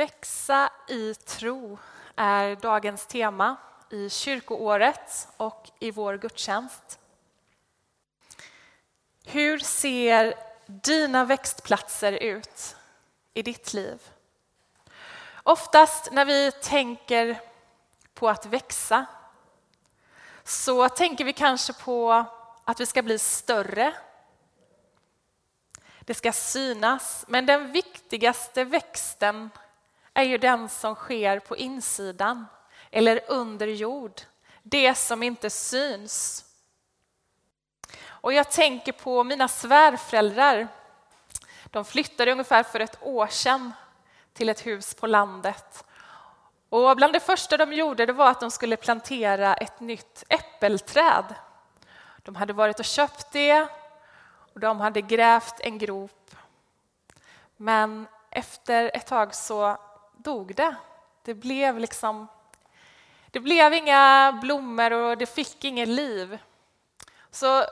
Växa i tro är dagens tema i kyrkoåret och i vår gudstjänst. Hur ser dina växtplatser ut i ditt liv? Oftast när vi tänker på att växa så tänker vi kanske på att vi ska bli större. Det ska synas, men den viktigaste växten är ju den som sker på insidan eller under jord. Det som inte syns. Och jag tänker på mina svärföräldrar. De flyttade ungefär för ett år sedan till ett hus på landet. Och bland det första de gjorde det var att de skulle plantera ett nytt äppelträd. De hade varit och köpt det och de hade grävt en grop. Men efter ett tag så dog det. Det blev liksom... Det blev inga blommor och det fick inget liv. Så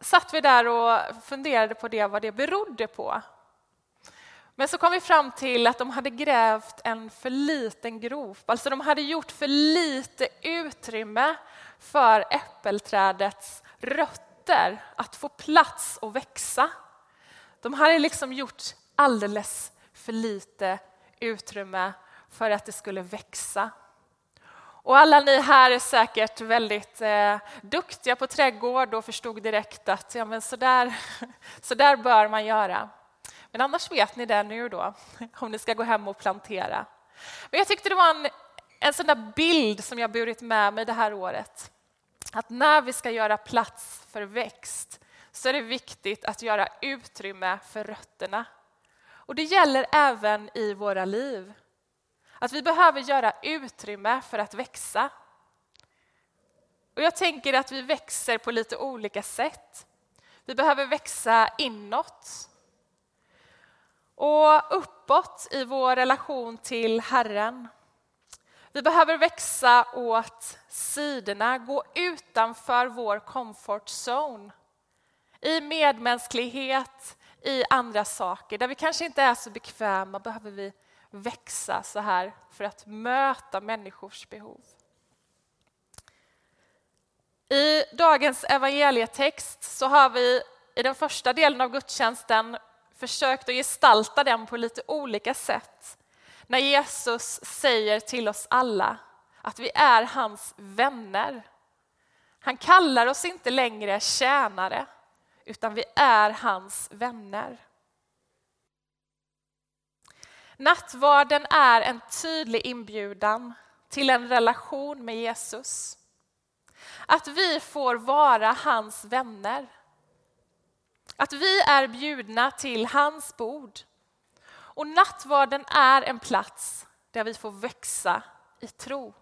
satt vi där och funderade på det, vad det berodde på. Men så kom vi fram till att de hade grävt en för liten grop. Alltså de hade gjort för lite utrymme för äppelträdets rötter att få plats och växa. De hade liksom gjort alldeles för lite utrymme för att det skulle växa. Och alla ni här är säkert väldigt eh, duktiga på trädgård och förstod direkt att ja, men så, där, så där bör man göra. Men annars vet ni det nu då, om ni ska gå hem och plantera. Men jag tyckte det var en, en sån där bild som jag burit med mig det här året. Att när vi ska göra plats för växt så är det viktigt att göra utrymme för rötterna. Och det gäller även i våra liv. Att vi behöver göra utrymme för att växa. Och jag tänker att vi växer på lite olika sätt. Vi behöver växa inåt och uppåt i vår relation till Herren. Vi behöver växa åt sidorna, gå utanför vår comfort zone. I medmänsklighet, i andra saker. Där vi kanske inte är så bekväma behöver vi växa så här för att möta människors behov. I dagens evangelietext så har vi i den första delen av gudstjänsten försökt att gestalta den på lite olika sätt. När Jesus säger till oss alla att vi är hans vänner. Han kallar oss inte längre tjänare, utan vi är hans vänner. Nattvarden är en tydlig inbjudan till en relation med Jesus. Att vi får vara hans vänner. Att vi är bjudna till hans bord. Och nattvarden är en plats där vi får växa i tro.